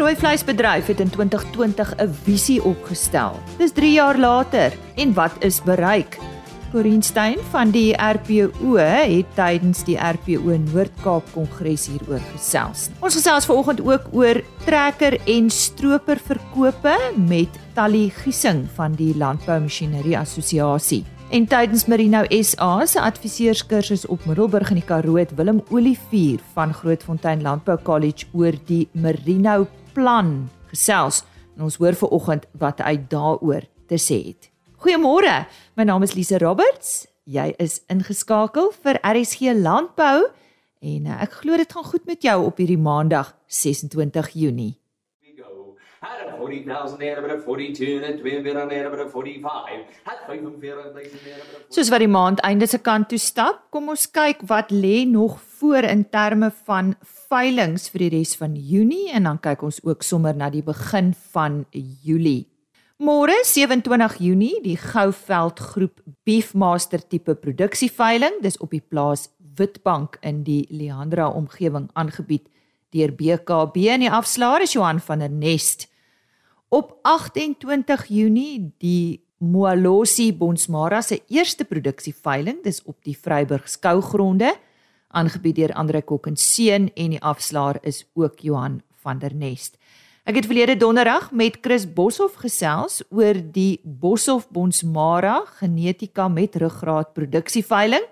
rooi vleisbedryf het in 2020 'n visie opgestel. Dis 3 jaar later en wat is bereik? Corin Stein van die RPO het tydens die RPO Noord-Kaap Kongres hieroor gesels. Ons gesels vanoggend ook oor trekker en stroper verkope met Tally Giesing van die Landbou Masjinerie Assosiasie. En tydens Merino SA se adviseurskursus op Middelburg in die Karoo het Willem Olivier van Grootfontein Landbou College oor die Merino plan gesels. En ons hoor vanoggend wat hy daaroor te sê het. Goeiemôre. My naam is Lise Roberts. Jy is ingeskakel vir RSG Landbou en eh, ek glo dit gaan goed met jou op hierdie Maandag 26 Junie. Had a 40,000 there, but a 42 and a 2 bit on there, but a 45. Had 45,000 there, but a Soos wat die maand einde se kant toe stap, kom ons kyk wat lê nog voor in terme van veilinge vir die res van Junie en dan kyk ons ook sommer na die begin van Julie. Môre 27 Junie, die Gouveld Groep Beefmaster tipe produksieveiling, dis op die plaas Witbank in die Leandra omgewing aangebied deur BKB en die afslaer is Johan van der Nest. Op 28 Junie die Moalosi Bonsmara se eerste produksieveiling, dis op die Vryburg skougronde, aangebied deur Andre Kok en Seun en die afslaer is ook Johan van der Nest. Ek het verlede donderdag met Chris Boshoff gesels oor die Boshoff Bonsmara genetika met ruggraat produksieveiling.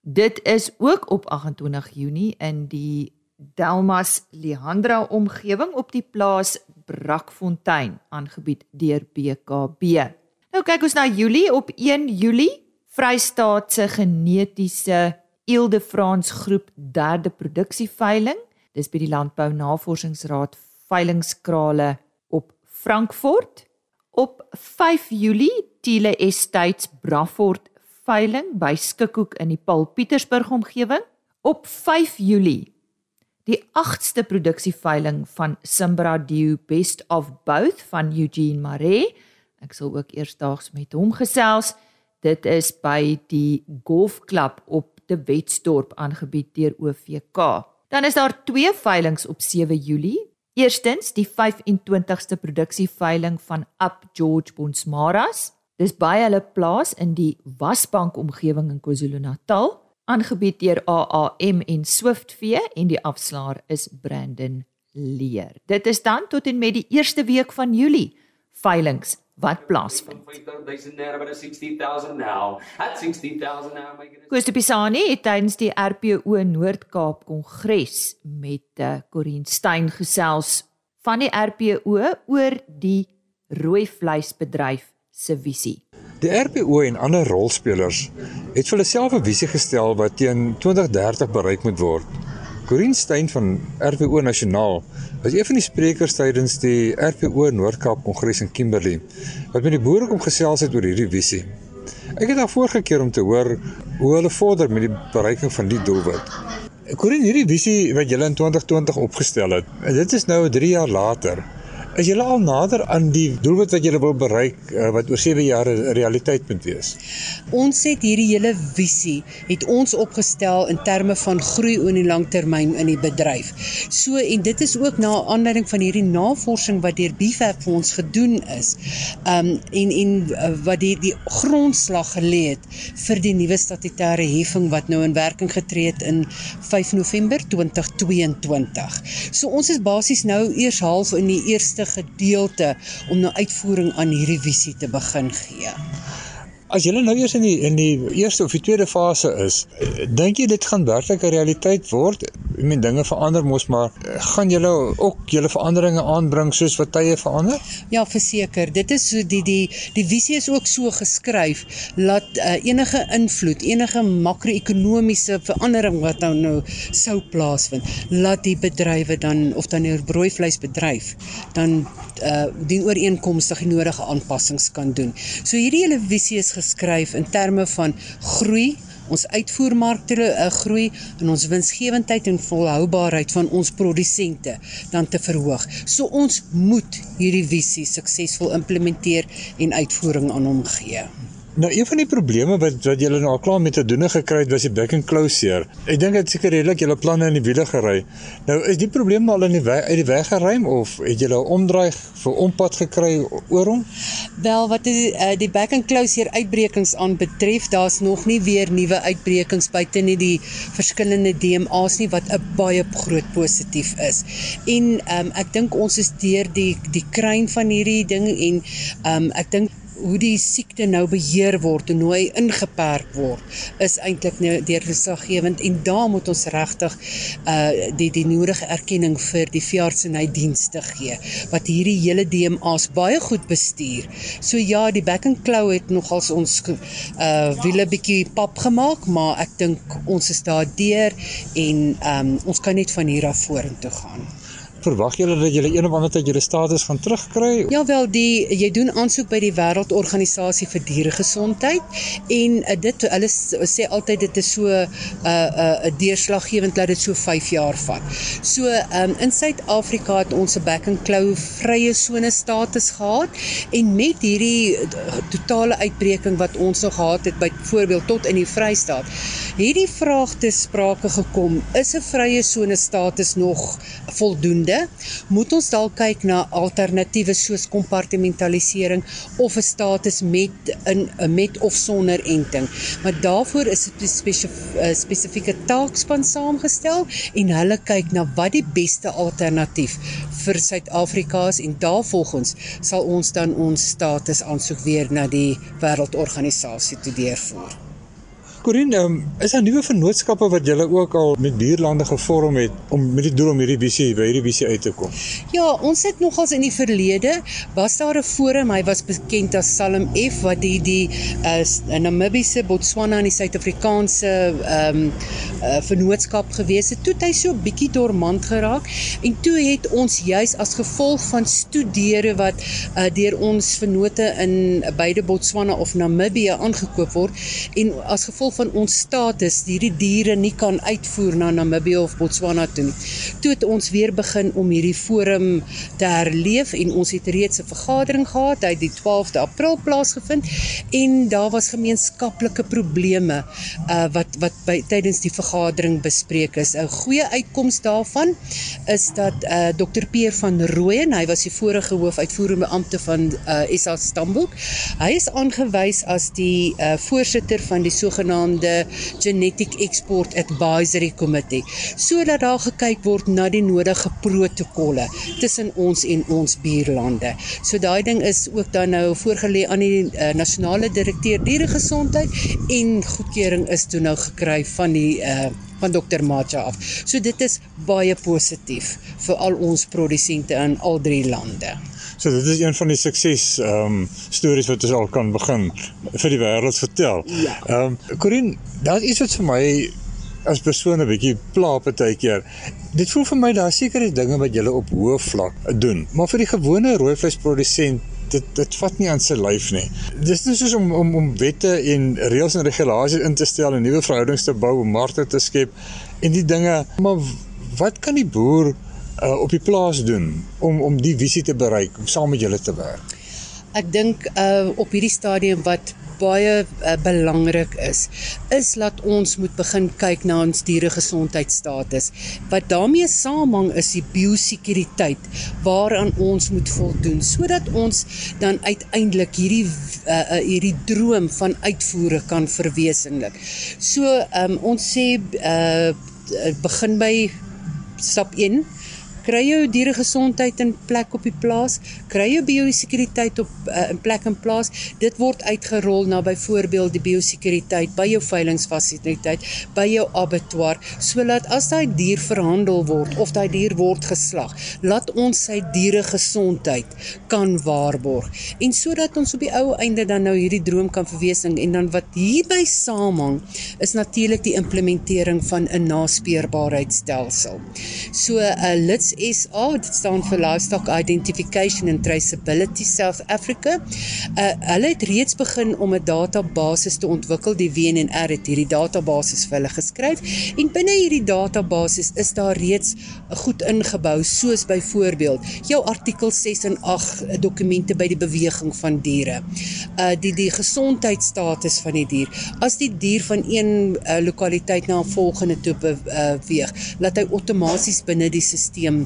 Dit is ook op 28 Junie in die Delmas Leandra omgewing op die plaas Brakfontein aangebied deur BKB. Nou kyk ons na Julie op 1 Julie Vrystaat se genetiese Ilde Frans groep derde produksieveiling. Dis by die Landbou Navorsingsraad veilingskrale op Frankfurt. Op 5 Julie Tiele Estates Brafort veiling by Skikhoek in die Paul Pietersburg omgewing. Op 5 Julie die 8ste produksieveiling van Simbra Dew Best of Both van Eugene Maree. Ek sal ook eersdaags met hom gesels. Dit is by die golfklub op te Wetsdorp aangebied deur OVK dan is daar twee veilings op 7 Julie Eerstens die 25ste produksieveiling van Up George Bonsmaras. Dis by hulle plaas in die Wasbank omgewing in KwaZulu-Natal, aangebied deur AAM en Swiftvee en die afslaer is Brandon Leer. Dit is dan tot en met die eerste week van Julie veilings wat plaasvind. 50,000 there, but a 60,000 now. Had 60,000 now, making it. Koos de Pisani het tydens die RPO Noord-Kaap Kongres met uh, Corin Stein gesels van die RPO oor die rooi vleisbedryf se visie. Die RPO en ander rolspelers het vir hulle self 'n visie gestel wat teen 2030 bereik moet word. Corin Stein van RPO Nasionaal was een van die sprekers tydens die RPO Noord-Kaap Kongres in Kimberley wat met die boere kom gesels het oor hierdie visie. Ek het daarvoor gekeer om te hoor hoe hulle vorder met die bereiking van die doelwit. Corin, hierdie visie wat julle in 2020 opgestel het, dit is nou 3 jaar later. Is julle al nader aan die doelwit wat julle wil bereik uh, wat oor 7 jaar 'n realiteit moet wees? Ons het hierdie hele visie het ons opgestel in terme van groei oor die langtermyn in die bedryf. So en dit is ook na aanleiding van hierdie navorsing wat deur BFAP vir ons gedoen is. Um en en uh, wat die die grondslag gelê het vir die nuwe statutêre heffing wat nou in werking getree het in 5 November 2022. So ons is basies nou eers half in die eerste gedeelte om nou uitvoering aan hierdie visie te begin gee. As julle nou eers in die in die eerste of die tweede fase is, eh, dink jy dit gaan werklik 'n realiteit word? Ek meen dinge verander mos, maar eh, gaan julle ook julle veranderinge aanbring soos wat tye verander? Ja, verseker. Dit is so die die die visie is ook so geskryf dat uh, enige invloed, enige makro-ekonomiese verandering wat nou nou sou plaasvind, laat die bedrywe dan of dan 'n brooivleisbedryf dan uh dien ooreenkomstig die nodige aanpassings kan doen. So hierdie hele visie is geskryf in terme van groei ons uitvoermarkte uh, groei en ons winsgewendheid en volhoubaarheid van ons produsente dan te verhoog. So ons moet hierdie visie suksesvol implementeer en uitvoering aan hom gee. Nou een van die probleme wat wat julle nou al klaar met te doen gekry het was die back and closure. Ek dink dit seker redelik julle planne in die wiele gery. Nou is die probleem nou al in die weg, uit die weg geruim of het julle 'n omdraai vir ompad gekry oor hom? Wel wat die uh, die back and closure uitbrekings aanbetref, daar's nog nie weer nuwe uitbrekings buite nie die verskillende DMA's nie wat 'n baie groot positief is. En um, ek dink ons is deur die die kruin van hierdie ding en um, ek dink hoe die siekte nou beheer word en hoe hy ingeperk word is eintlik nou deurgeslaggewend en daar moet ons regtig uh die die nodige erkenning vir die veeartsenydienste gee wat hierdie hele DMA's baie goed bestuur. So ja, die back and claw het nogals ons uh wiele bietjie pap gemaak, maar ek dink ons is daar deur en um ons kan net van hier af vorentoe gaan verwag julle dat julle een of ander tyd julle status gaan terugkry? Ja wel, die jy doen aansoek by die Wêreldorganisasie vir Dieregesondheid en uh, dit hulle sê altyd dit is so 'n uh, 'n uh, deurslaggewend dat dit so 5 jaar vat. So um, in Suid-Afrika het ons 'n back and claw vrye sone status gehad en met hierdie totale uitbreking wat ons nog gehad het byvoorbeeld tot in die Vrystaat, het die vraag te sprake gekom, is 'n vrye sone status nog voldoende? Moet ons dalk kyk na alternatiewe soos kompartmentalisering of 'n status met in met of sonder enting. Maar daarvoor is 'n spesifieke taakspan saamgestel en hulle kyk na wat die beste alternatief vir Suid-Afrika is en daarvolgens sal ons dan ons status aansoek weer na die wêreldorganisasie toe deurvoer. Corinne, um, is daar nuwe vennootskappe wat julle ook al met buurlande gevorm het om met die doel om hierdie visie by hierdie visie uit te kom? Ja, ons het nogals in die verlede was daar 'n forum, hy was bekend as Salm F wat die die uh, Namibiese, Botswana en die Suid-Afrikaanse ehm um, uh, vennootskap gewees het. Toe het hy so bietjie dormant geraak en toe het ons juis as gevolg van studeere wat uh, deur ons vennote in beide Botswana of Namibië aangekoop word en as gevolg van ons status hierdie diere nie kan uitvoer na Namibië of Botswana toe nie. Toe het ons weer begin om hierdie forum te herleef en ons het reeds 'n vergadering gehad, hy het die 12de April plaasgevind en daar was gemeenskaplike probleme uh wat wat by tydens die vergadering bespreek is. 'n Goeie uitkoms daarvan is dat uh Dr Peer van Rooyen, hy was die vorige hoofuitvoerende ampte van uh SA Stamboek. Hy is aangewys as die uh voorsitter van die sogenaamde genaamde Genetic Export Advisory Committee sodat daar gekyk word na die nodige protokolle tussen ons en ons buurlande. So daai ding is ook dan nou voorgelê aan die uh, nasionale direkteur dieregesondheid en goedkeuring is toe nou gekry van die uh, van dokter Macha af. So dit is baie positief vir al ons produsente in al drie lande. So dit is een van die sukses ehm um, stories wat ons al kan begin vir die wêreld vertel. Ja. Ehm um, Corin, daar is iets wat vir my as persoon 'n bietjie pla partykeer. Dit voel vir my daar seker is dinge wat jy op hoë vlak doen, maar vir die gewone rooi vleisprodusent dit dit vat nie aan sy lyf nie. Dis nie soos om om om wette en reëls en regulasies in te stel en nuwe verhoudings te bou markte te skep en die dinge, maar wat kan die boer uh, op die plaas doen om om die visie te bereik om saam met julle te werk? Ek dink uh op hierdie stadium wat baie uh, belangrik is, is dat ons moet begin kyk na ons dieregesondheidstatus. Wat daarmee saamhang is die biosekuriteit waaraan ons moet voldoen sodat ons dan uiteindelik hierdie uh, uh, hierdie droom van uitvoere kan verwesenlik. So um, ons sê uh, begin by stap 1 kry jou dieregesondheid in plek op die plaas, kry jou biosekuriteit op uh, in plek in plaas. Dit word uitgerol na byvoorbeeld die biosekuriteit by jou veilingfasiliteit, by jou abattoir, sodat as daai dier verhandel word of daai dier word geslag, laat ons sy dieregesondheid kan waarborg. En sodat ons op die ou einde dan nou hierdie droom kan verwesenlik en dan wat hierby saamhang is natuurlik die implementering van 'n naspeurbaarheidstelsel. So 'n uh, lits LISSA, dit staan vir Livestock Identification and Traceability South Africa. Uh hulle het reeds begin om 'n database te ontwikkel. Die WNR het hierdie database vir hulle geskryf en binne hierdie database is daar reeds goed ingebou soos byvoorbeeld jou artikel 6 en 8 dokumente by die beweging van diere. Uh die die gesondheidsstatus van die dier. As die dier van een uh, lokaliteit na 'n volgende toe beweeg, laat hy outomaties binne die stelsel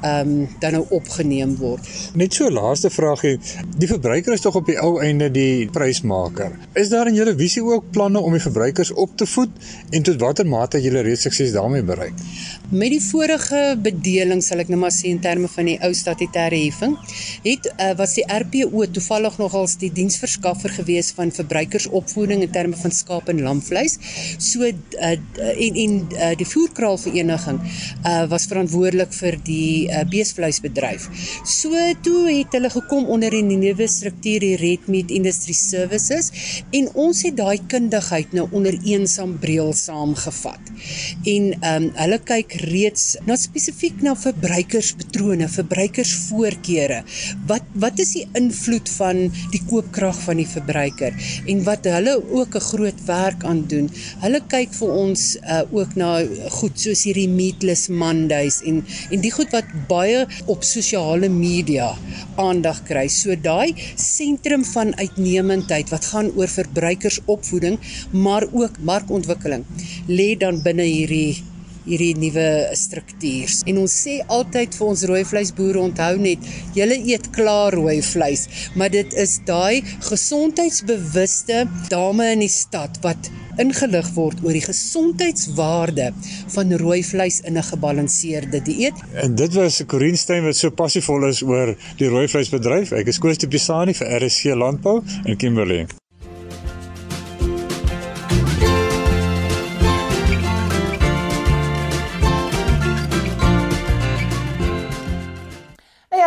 ehm um, dan nou opgeneem word. Net so laaste vraagie, die verbruiker is tog op die ou einde die prysmaker. Is daar in julle visie ook planne om die verbruikers op te voed en tot watter mate het julle reeds sukses daarmee bereik? Met die vorige bedeling sal ek nou maar sê in terme van die ou statutêre heffing, het uh, was die RPO toevallig nogals die diensverskaffer gewees van verbruikersopvoeding in terme van skaap en lamvleis. So uh, en en uh, die voerkraalvereniging uh, was verantwoordelik vir die uh, beesvleisbedryf. So toe het hulle gekom onder die nuwe struktuur die Red Meat Industry Services en ons het daai kundigheid nou onder een sambreel saamgevat. En ehm um, hulle kyk reeds na spesifiek na verbruikerspatrone, verbruikersvoorkeure. Wat wat is die invloed van die koopkrag van die verbruiker en wat hulle ook 'n groot werk aan doen. Hulle kyk vir ons uh, ook na goed soos hierdie meatless Mondays en en die goed wat baie op sosiale media aandag kry. So daai sentrum van uitnemendheid wat gaan oor verbruikersopvoeding, maar ook markontwikkeling lê dan binne hierdie hierdie nuwe struktuur. En ons sê altyd vir ons rooi vleisboere onthou net, julle eet klaar rooi vleis, maar dit is daai gesondheidsbewuste dame in die stad wat ingelig word oor die gesondheidswaarde van rooi vleis in 'n gebalanseerde dieet. En dit was Corin Stein wat so passievol is oor die rooi vleisbedryf. Ek is Koos de Pisani vir RSC Landbou in Kimberley.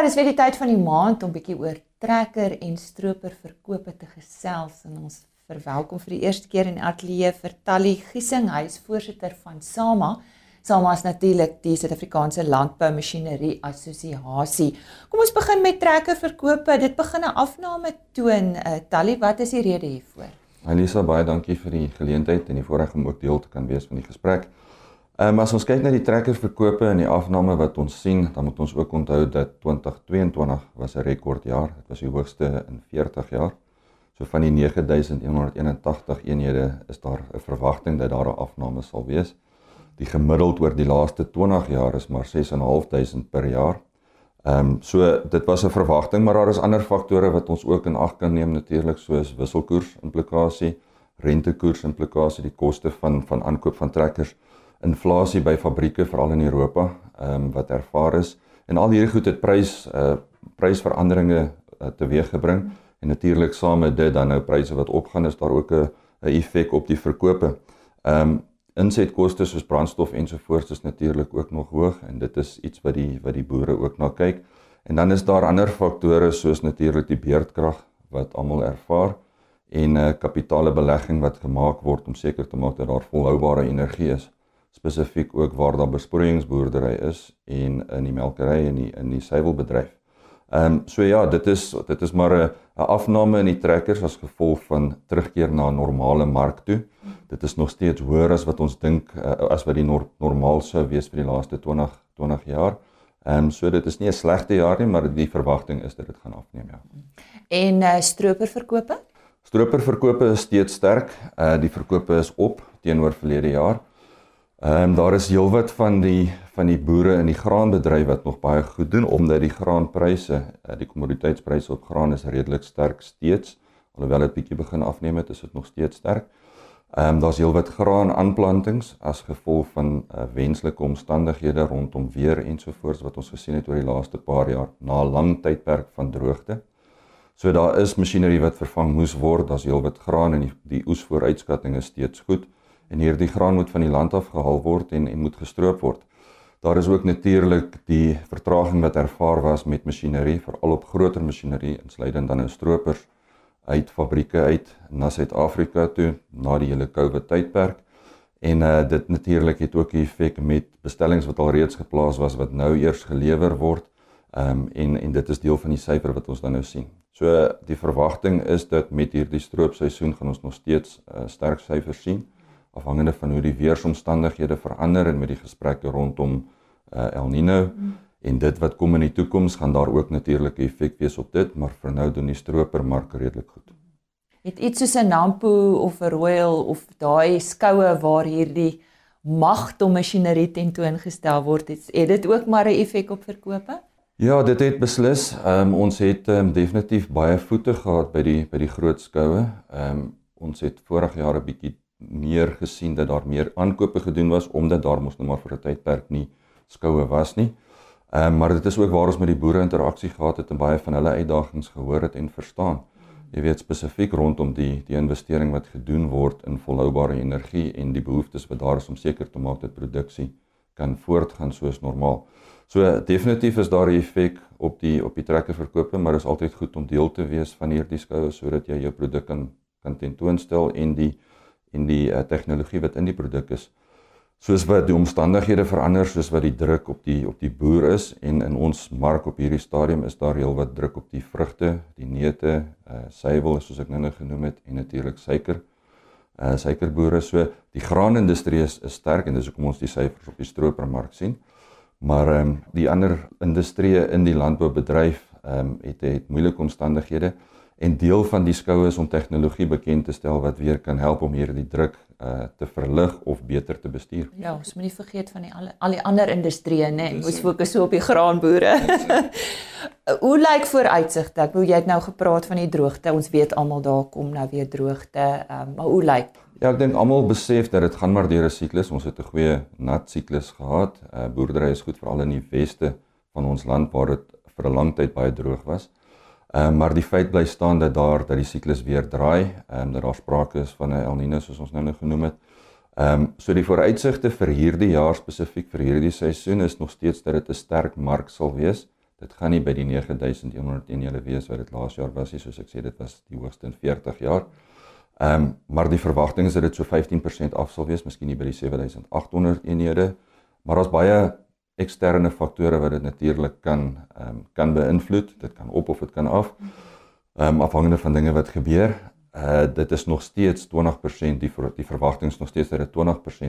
Dis weer die tyd van die maand om bietjie oor trekker en stroper verkope te gesels en ons verwelkom vir die eerste keer in ateljee vir Tally Giesing, hy is voorsitter van SAMA. SAMA is natuurlik die Suid-Afrikaanse Landbou Masjinerie Assosiasie. Kom ons begin met trekker verkope. Dit begin 'n afname toon. Uh, Tally, wat is die rede hiervoor? Elisa, baie dankie vir die geleentheid en die voorreg om ook deel te kan wees van die gesprek. Ehm um, as ons kyk na die trekkerverkope en die afname wat ons sien, dan moet ons ook onthou dat 2022 was 'n rekordjaar. Dit was die hoogste in 40 jaar. So van die 9181 eenhede is daar 'n verwagting dat daar 'n afname sal wees. Die gemiddeld oor die laaste 20 jaar is maar 6.500 per jaar. Ehm um, so dit was 'n verwagting, maar daar is ander faktore wat ons ook in ag kan neem natuurlik soos wisselkoers implikasie, rentekoers implikasie, die koste van van aankoop van trekkers inflasie by fabrieke veral in Europa ehm um, wat ervaar is en al hierdie goed het prys uh prysveranderinge uh, teweeggebring en natuurlik saam met dit dan nou pryse wat opgaan is daar ook 'n 'n effek op die verkope. Ehm um, insetkoste soos brandstof ensovoorts is natuurlik ook nog hoog en dit is iets wat die wat die boere ook na kyk. En dan is daar ander faktore soos natuurlik die beerdkrag wat almal ervaar en 'n uh, kapitaalbelegging wat gemaak word om seker te maak dat daar volhoubare energie is spesifiek ook waar daar besproeiingsboerdery is en in die melkery en die in die suiwelbedryf. Ehm um, so ja, dit is dit is maar 'n 'n afname in die trekkers as gevolg van terugkeer na 'n normale mark toe. Dit is nog steeds hoër as wat ons dink uh, as wat die nor normaal sou wees vir die laaste 20 20 jaar. Ehm um, so dit is nie 'n slegte jaar nie, maar die verwagting is dat dit gaan afneem ja. En uh, stroperverkope? Stroperverkope is steeds sterk. Uh die verkope is op teenoor verlede jaar. Ehm um, daar is heelwat van die van die boere in die graanbedryf wat nog baie goed doen omdat die graanpryse, uh, die kommoditeitspryse op graan is redelik sterk steeds. Alhoewel dit bietjie begin afneem het, is dit nog steeds sterk. Ehm um, daar's heelwat graan aanplantings as gevolg van uh, wenslike omstandighede rondom weer ensovoorts wat ons gesien het oor die laaste paar jaar na 'n lang tydperk van droogte. So daar is masjinerie wat vervang moes word, daar's heelwat graan en die, die oesvooruitskatting is steeds goed en hierdie graan moet van die land af gehaal word en en moet gestroop word. Daar is ook natuurlik die vertraging wat ervaar was met masjinerie, veral op groter masjinerie insluitend dan nou stropers uit fabrieke uit na Suid-Afrika toe na die hele COVID tydperk En uh dit natuurlik het ook 'n effek met bestellings wat al reeds geplaas was wat nou eers gelewer word. Ehm um, en en dit is deel van die syfer wat ons dan nou sien. So die verwagting is dat met hierdie stroopseisoen gaan ons nog steeds uh, sterk syfers sien afhangende van hoe die weeromstandighede verander en met die gesprekke rondom uh, El Nino mm. en dit wat kom in die toekoms gaan daar ook natuurlik 'n effek wees op dit, maar vir nou doen die stropermark redelik goed het iets soos 'n Nampo of 'n Royal of daai skoue waar hierdie magte masjinerie tentoongestel word, het, het dit ook maar 'n effek op verkope? Ja, dit het beslis. Ehm um, ons het um, definitief baie voete gehad by die by die groot skoue. Ehm um, ons het vorige jaar 'n bietjie meer gesien dat daar meer aankope gedoen was omdat daar mos nou maar vir 'n tydperk nie skoue was nie. Ehm um, maar dit is ook waar ons met die boere interaksie gehad het en baie van hulle uitdagings gehoor het en verstaan jy weet spesifiek rondom die die investering wat gedoen word in volhoubare energie en die behoeftes wat daar is om seker te maak dat produksie kan voortgaan soos normaal. So definitief is daar 'n effek op die op die trekkerverkope, maar is altyd goed om deel te wees van hierdie skoue sodat jy jou produk kan kan tentoonstel en die en die uh, tegnologie wat in die produk is soos wat die omstandighede verander, soos wat die druk op die op die boer is en in ons mark op hierdie stadium is daar heelwat druk op die vrugte, die neute, uh suiwel soos ek nou-nou genoem het en natuurlik suiker. Uh suikerboere so die graanindustrie is, is sterk en dis hoekom ons die syfers op die stropermark sien. Maar ehm um, die ander industrieë in die landboubedryf ehm um, het het moeilike omstandighede en deel van die skoue is om tegnologie bekend te stel wat weer kan help om hierdie druk uh te verlig of beter te bestuur. Ja, ons moet nie vergeet van die al, al die ander industrieë nê. Nee. Ons fokus so op die graanboere. hoe lyk vooruitsigte? Ek wou jy het nou gepraat van die droogte. Ons weet almal daar kom nou weer droogte. Um, maar hoe lyk? Ja, ek dink almal besef dat dit gaan maar deur 'n siklus. Ons het 'n goeie nat siklus gehad. Uh boerdery is goed veral in die weste van ons land waar dit vir 'n lang tyd baie droog was. Ehm um, maar die feit bly staan dat daar dat die siklus weer draai, ehm um, dat daar sprake is van 'n El Niño soos ons nou net genoem het. Ehm um, so die vooruitsigte vir hierdie jaar spesifiek vir hierdie seisoen is nog steeds dat dit 'n sterk mark sal wees. Dit gaan nie by die 9101 julle wees wat dit laas jaar was nie, soos ek sê dit was die hoogste in 40 jaar. Ehm um, maar die verwagting is dat dit so 15% af sal wees, miskien nie by die 7800 eenhede, maar daar's baie eksterne faktore wat dit natuurlik kan ehm um, kan beïnvloed. Dit kan op of dit kan af. Ehm um, afhangende van dinge wat gebeur. Uh dit is nog steeds 20% die ver, die verwagtinge nog steeds dat dit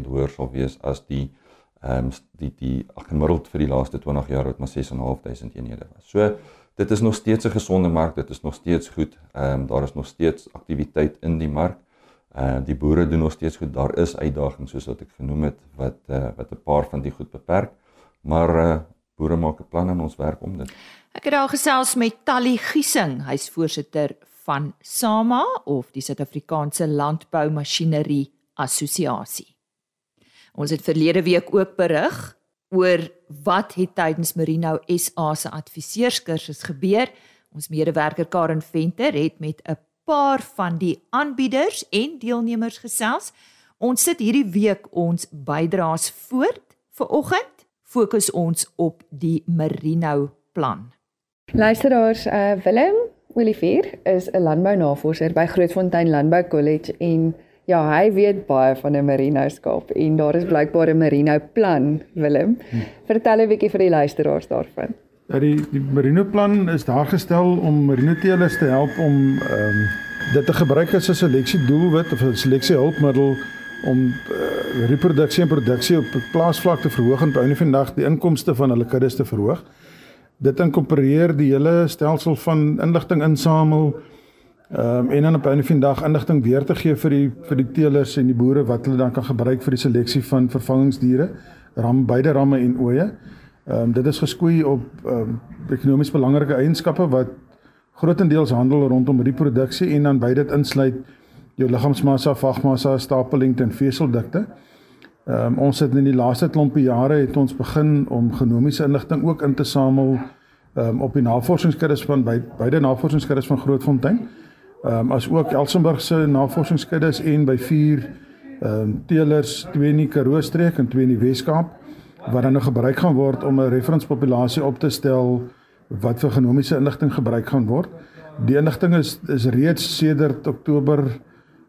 20% hoër sal wees as die ehm um, die die gemiddeld vir die laaste 20 jaar wat maar 6.500 eenhede was. So dit is nog steeds 'n gesonde mark, dit is nog steeds goed. Ehm um, daar is nog steeds aktiwiteit in die mark. Uh die boere doen nog steeds goed. Daar is uitdagings soos wat ek genoem het wat uh wat 'n paar van die goed beperk. Maar uh, boere maak 'n plan en ons werk om dit. Ek het al gesels met Tally Giesing, hy's voorsitter van SAMA of die Suid-Afrikaanse Landbou Masjinerie Assosiasie. Ons het verlede week ook berig oor wat het tydens Merino SA se adviseurskursus gebeur. Ons medewerker Karen Venter het met 'n paar van die aanbieders en deelnemers gesels. Ons sit hierdie week ons bydraes voort vir oggend fokus ons op die Merino plan. Luisteraars, uh Willem Olivier is 'n landbounavorser by Grootfontein Landbou College en ja, hy weet baie van 'n merino skaap en daar is blykbaar 'n merino plan, Willem. Hm. Vertel 'n bietjie vir die luisteraars daarvan. Ja, die die merino plan is daar gestel om merino teelers te help om ehm um, dit te gebruik as 'n seleksie doelwit of 'n seleksie hulpmiddel om uh, reproduksie en produksie op plaasvlak te verhoog en op 'n vandag die inkomste van hulle kuddes te verhoog. Dit inkorporeer die hele stelsel van inligting insamel um, en dan op 'n vandag inligting weer te gee vir die vir die teelers en die boere wat hulle dan kan gebruik vir die seleksie van vervangingsdiere, ram beide ramme en oeye. Ehm um, dit is geskoei op ehm um, ekonomies belangrike eienskappe wat grootendeels handel rondom reproduksie en dan by dit insluit jou liggaamsmassa, vagmassa, stapellengte en veseldikte. Ehm um, ons het in die laaste klompie jare het ons begin om genomiese inligting ook in te samel ehm um, op die navorsingskuddes van by, beide navorsingskuddes van Grootfontein. Ehm um, as ook Elsenburg se navorsingskuddes en by vier ehm um, teelers, twee in die Karoo streek en twee in die Wes-Kaap wat dan nou gebruik gaan word om 'n referenspopulasie op te stel wat vir genomiese inligting gebruik gaan word. Die inligting is is reeds sedert Oktober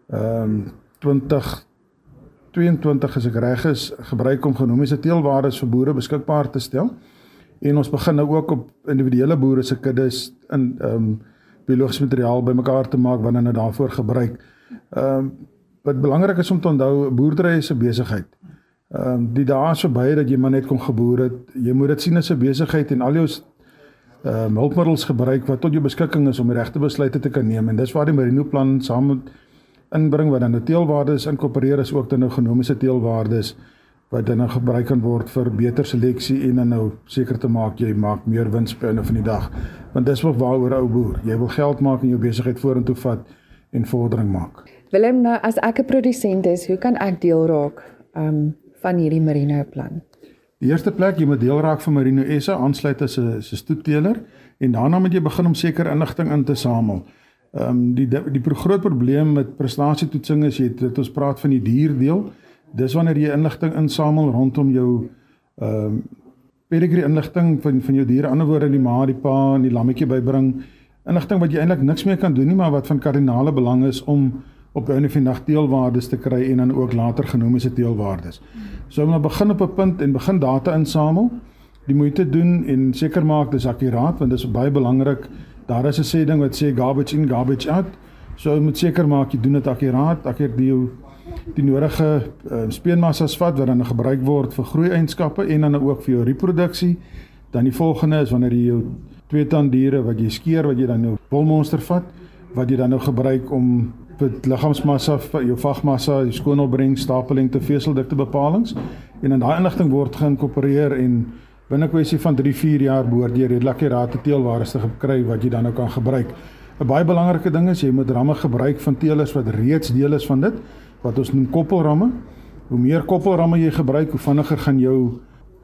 ehm um, 20 22 as ek reg is, gebruik om genomiese teelwaardes vir boere beskikbaar te stel. En ons begin nou ook op individuele boere se kuddes in ehm um, biologiese materiaal bymekaar te maak wanneer hulle daarvoor gebruik. Ehm um, wat belangrik is om te onthou, boerdery is 'n besigheid. Ehm um, die dae is verby dat jy maar net kom geboer het. Jy moet dit sien as 'n besigheid en al jou ehm uh, hulpmiddels gebruik wat tot jou beskikking is om die regte besluite te kan neem en dis waar die Merino plan saam met inbring wat dan nou teelwaardes inkorporeer is ook dan nou genomiese teelwaardes wat dan nou gebruik kan word vir beter seleksie en dan nou seker te maak jy maak meer wins by einde van die dag. Want dis wat waaroor ou boer, jy wil geld maak en jou besigheid vorentoe vat en vordering maak. Willem, nou as ek 'n produsent is, hoe kan ek deel raak um van hierdie Merino plan? Die eerste plek jy moet deel raak van Merino SA aansluit as 'n stoetteler en daarna moet jy begin om seker inligting in te samel. Ehm um, die die groot probleem met prestasietoetsing is jy dit ons praat van die dierdeel. Dis wanneer jy inligting insamel rondom jou ehm um, pedigree inligting van van jou diere, ander woorde die ma, die pa en die lammetjie bybring. Inligting wat jy eintlik niks meer kan doen nie, maar wat van kardinale belang is om op 'n einde van die dag teelwaardes te kry en dan ook later genoem as teelwaardes. So om nou begin op 'n punt en begin data insamel, die moeite doen en seker maak dis akkuraat want dit is baie belangrik. Daar is 'n sê ding wat sê garbage in garbage out. So jy moet seker maak jy doen dit akkuraat, akkuraat die die nodige uh, speenmassas vat wat dan gebruik word vir groeieienskappe en dan ook vir jou reproduksie. Dan die volgende is wanneer jy jou twee tanddiere wat jy skeer wat jy dan nou wolmonster vat wat jy dan nou gebruik om met liggaamsmassa, jou vagmassa, jou skoonopbreng, stapeling te veseldikte bepalinge en in daai inligting word geïnkorporeer en binne kwessie van 3-4 jaar behoort jy redelik akkurate teelwaardes te kry wat jy dan nou kan gebruik. 'n Baie belangrike ding is jy moet ramme gebruik van teelers wat reeds deel is van dit wat ons noem koppelramme. Hoe meer koppelramme jy gebruik, hoe vinniger gaan jou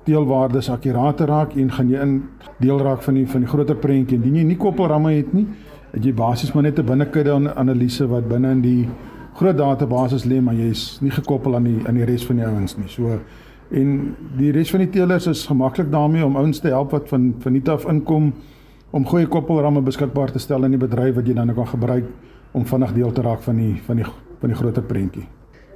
teelwaardes akkurate raak en gaan jy in deel raak van die van die groter prentjie. Indien jy nie koppelramme het nie, het jy basies maar net 'n binnekudde analise wat binne in die groot database lê, maar jy's nie gekoppel aan die aan die res van die ouens nie. So en die res van die teelers is gemaklik daarmee om ouens te help wat van van nie af inkom om goeie koppelramme beskikbaar te stel in die bedryf wat jy dan kan gebruik om vinnig deel te raak van die van die van die groter prentjie.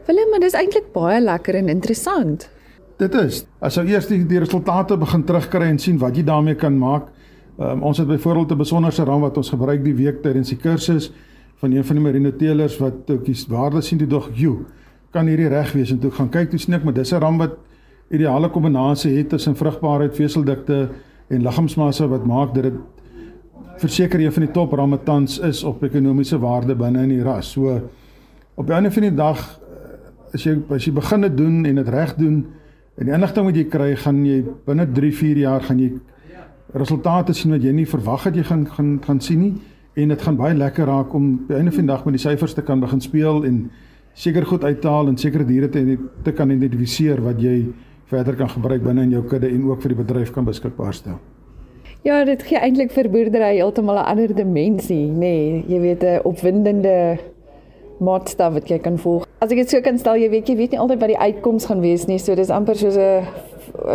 Willem, maar dis eintlik baie lekker en interessant. Dit is. As jy eers die, die resultate begin terugkry en sien wat jy daarmee kan maak, Um, ons het byvoorbeeld 'n besonderse ram wat ons gebruik die week tydens die kursus van een van die marine teelers wat ook die waarde sien toe dog you kan hierdie reg wees en toe gaan kyk toe sien ek maar dis 'n ram wat ideale kombinasie het tussen vrugbaarheid, veseldikte en liggaamsmassa wat maak dat dit verseker een van die top ramme tans is op ekonomiese waarde binne in die ras. So op 'n ander van die dag as jy as jy begin dit doen en dit reg doen en die inligting wat jy kry, gaan jy binne 3-4 jaar gaan jy resultate sien wat jy nie verwag het jy gaan gaan gaan sien nie en dit gaan baie lekker raak om by einde van die dag met die syfers te kan begin speel en seker goed uithaal en sekere diere te te kan identifiseer wat jy verder kan gebruik binne in jou kudde en ook vir die bedryf kan beskikbaar stel. Ja, dit gee eintlik vir boerdery heeltemal 'n ander dimensie, nê. Nee, jy weet 'n opwindende maatstaf wat jy kan volg. As ek dit so kan stel, jy weet jy weet nie altyd wat die uitkoms gaan wees nie, so dis amper soos 'n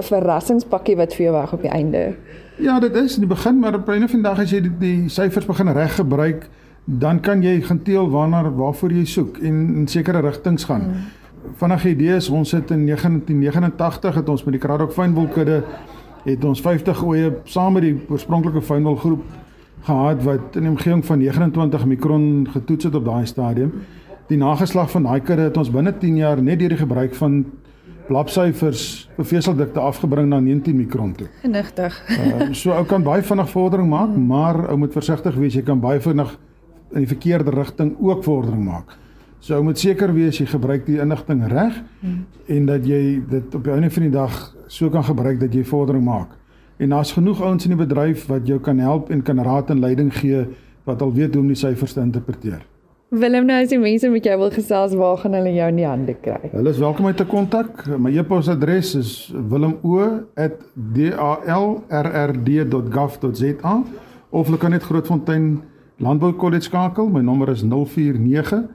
verrassingspakkie wat vir jou wag op die einde. Ja, dit is in die begin, maar op 'n vandag as jy die, die syfers begin reg gebruik, dan kan jy gaan teel waarna waarvoor jy soek en in sekere rigtings gaan. Mm. Vanaand idee is ons het in 1989 het ons met die Kraddock fynwolkudde het ons 50 oeye saam met die oorspronklike fynwolgroep gehad wat in 'n omgewing van 29 mikron getoets het op daai stadium. Die nageslag van daai kudde het ons binne 10 jaar net deur die gebruik van blapsyfers vir veseldikte afgebring na 19 mikron toe. Genigtig. uh, so ou kan baie vinnig vordering maak, hmm. maar ou moet versigtig wees, jy kan baie vinnig in die verkeerde rigting ook vordering maak. So ou moet seker wees jy gebruik die inligting reg hmm. en dat jy dit op die einde van die dag so kan gebruik dat jy vordering maak. En daar's genoeg ouens in die bedryf wat jou kan help en kan raad en leiding gee wat al weet hoe om die syfers te interpreteer. Willem, nou as die mense met jou wil gesels, waar gaan hulle jou in die hande kry? Hulle is welkom om te kontak. My e-posadres is willemo@dallrrd.gov.za of hulle kan net Grootfontein Landbou College skakel. My nommer is 049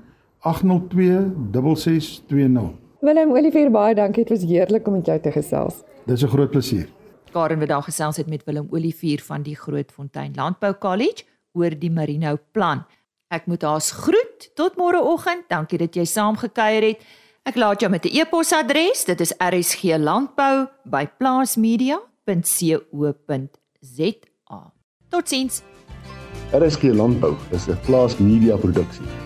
802 6620. Willem Olivier, baie dankie. Dit was heerlik om met jou te gesels. Dis 'n groot plesier. Karen wat daar gesels het met Willem Olivier van die Grootfontein Landbou College oor die Merino plan. Ek moet haar groet tot môreoggend. Dankie dat jy saamgekuier het. Ek laat jou met 'n e-posadres. Dit is rsglandbou@plaasmedia.co.za. Totsiens. RSG Landbou is 'n plaas media produksie